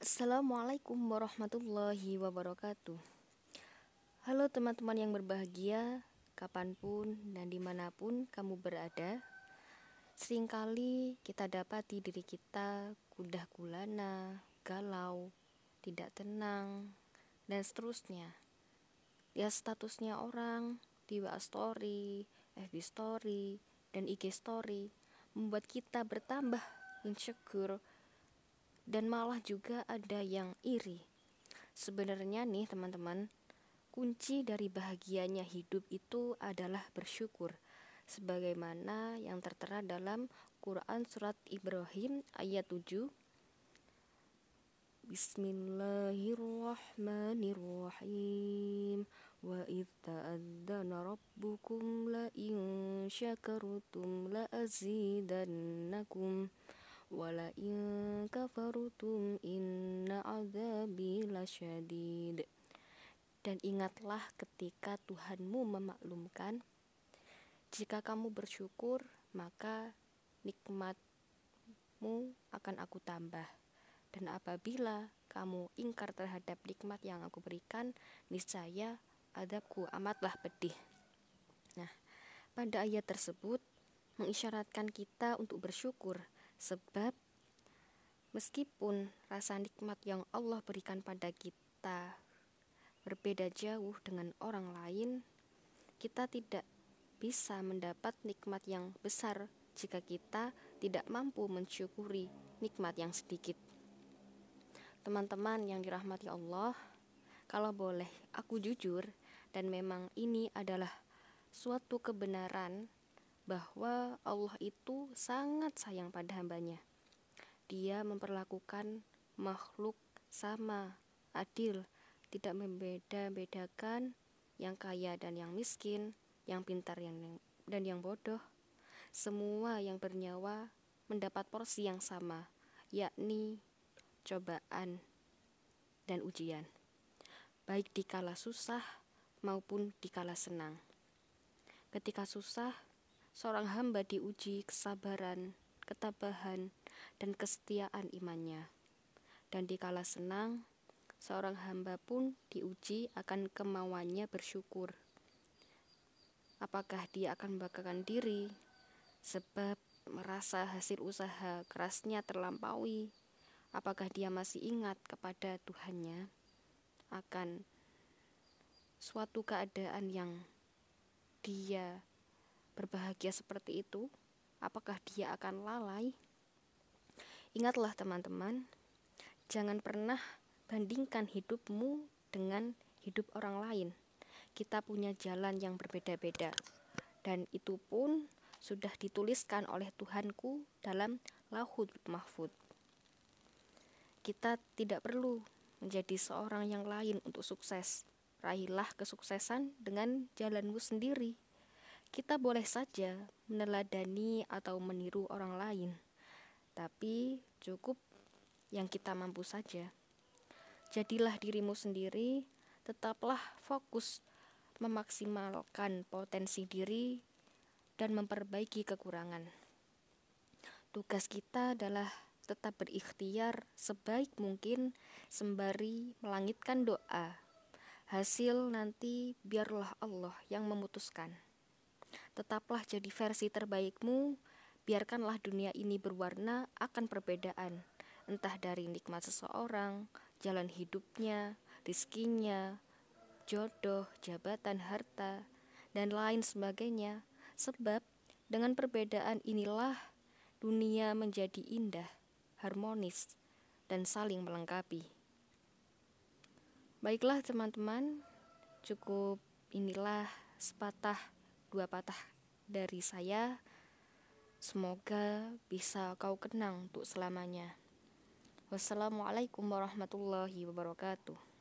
Assalamualaikum warahmatullahi wabarakatuh. Halo teman-teman yang berbahagia Kapan pun dan di mana pun kamu berada Seringkali kita dapati diri kita kudah gulana, galau, tidak tenang, dan seterusnya. Ya statusnya orang di WA Story, FB Story, dan IG Story Membuat kita bertambah insecure dan malah juga ada yang iri. Sebenarnya nih teman-teman, kunci dari bahagianya hidup itu adalah bersyukur. Sebagaimana yang tertera dalam Quran surat Ibrahim ayat 7 Bismillahirrahmanirrahim Wa ta'adzana rabbukum la in syakartum la azidannakum wala in inna azabi lasyadid. Dan ingatlah ketika Tuhanmu memaklumkan jika kamu bersyukur maka nikmatmu akan aku tambah. Dan apabila kamu ingkar terhadap nikmat yang aku berikan niscaya adabku amatlah pedih. Nah pada ayat tersebut mengisyaratkan kita untuk bersyukur Sebab meskipun rasa nikmat yang Allah berikan pada kita berbeda jauh dengan orang lain, kita tidak bisa mendapat nikmat yang besar jika kita tidak mampu mensyukuri nikmat yang sedikit. Teman-teman yang dirahmati Allah, kalau boleh aku jujur dan memang ini adalah suatu kebenaran bahwa Allah itu sangat sayang pada hambanya. Dia memperlakukan makhluk sama, adil, tidak membeda-bedakan yang kaya dan yang miskin, yang pintar yang dan yang bodoh. Semua yang bernyawa mendapat porsi yang sama, yakni cobaan dan ujian, baik dikala susah maupun dikala senang. Ketika susah, seorang hamba diuji kesabaran, ketabahan, dan kesetiaan imannya. Dan dikala senang, seorang hamba pun diuji akan kemauannya bersyukur. Apakah dia akan membanggakan diri sebab merasa hasil usaha kerasnya terlampaui? Apakah dia masih ingat kepada Tuhannya akan suatu keadaan yang dia berbahagia seperti itu, apakah dia akan lalai? Ingatlah teman-teman, jangan pernah bandingkan hidupmu dengan hidup orang lain. Kita punya jalan yang berbeda-beda, dan itu pun sudah dituliskan oleh Tuhanku dalam Lauhul Mahfud. Kita tidak perlu menjadi seorang yang lain untuk sukses. Raihlah kesuksesan dengan jalanmu sendiri. Kita boleh saja meneladani atau meniru orang lain, tapi cukup yang kita mampu saja. Jadilah dirimu sendiri, tetaplah fokus memaksimalkan potensi diri dan memperbaiki kekurangan. Tugas kita adalah tetap berikhtiar sebaik mungkin sembari melangitkan doa. Hasil nanti biarlah Allah yang memutuskan. Tetaplah jadi versi terbaikmu, biarkanlah dunia ini berwarna akan perbedaan, entah dari nikmat seseorang, jalan hidupnya, rizkinya, jodoh, jabatan, harta, dan lain sebagainya. Sebab dengan perbedaan inilah dunia menjadi indah, harmonis, dan saling melengkapi. Baiklah teman-teman, cukup inilah sepatah dua patah dari saya. Semoga bisa kau kenang untuk selamanya. Wassalamualaikum warahmatullahi wabarakatuh.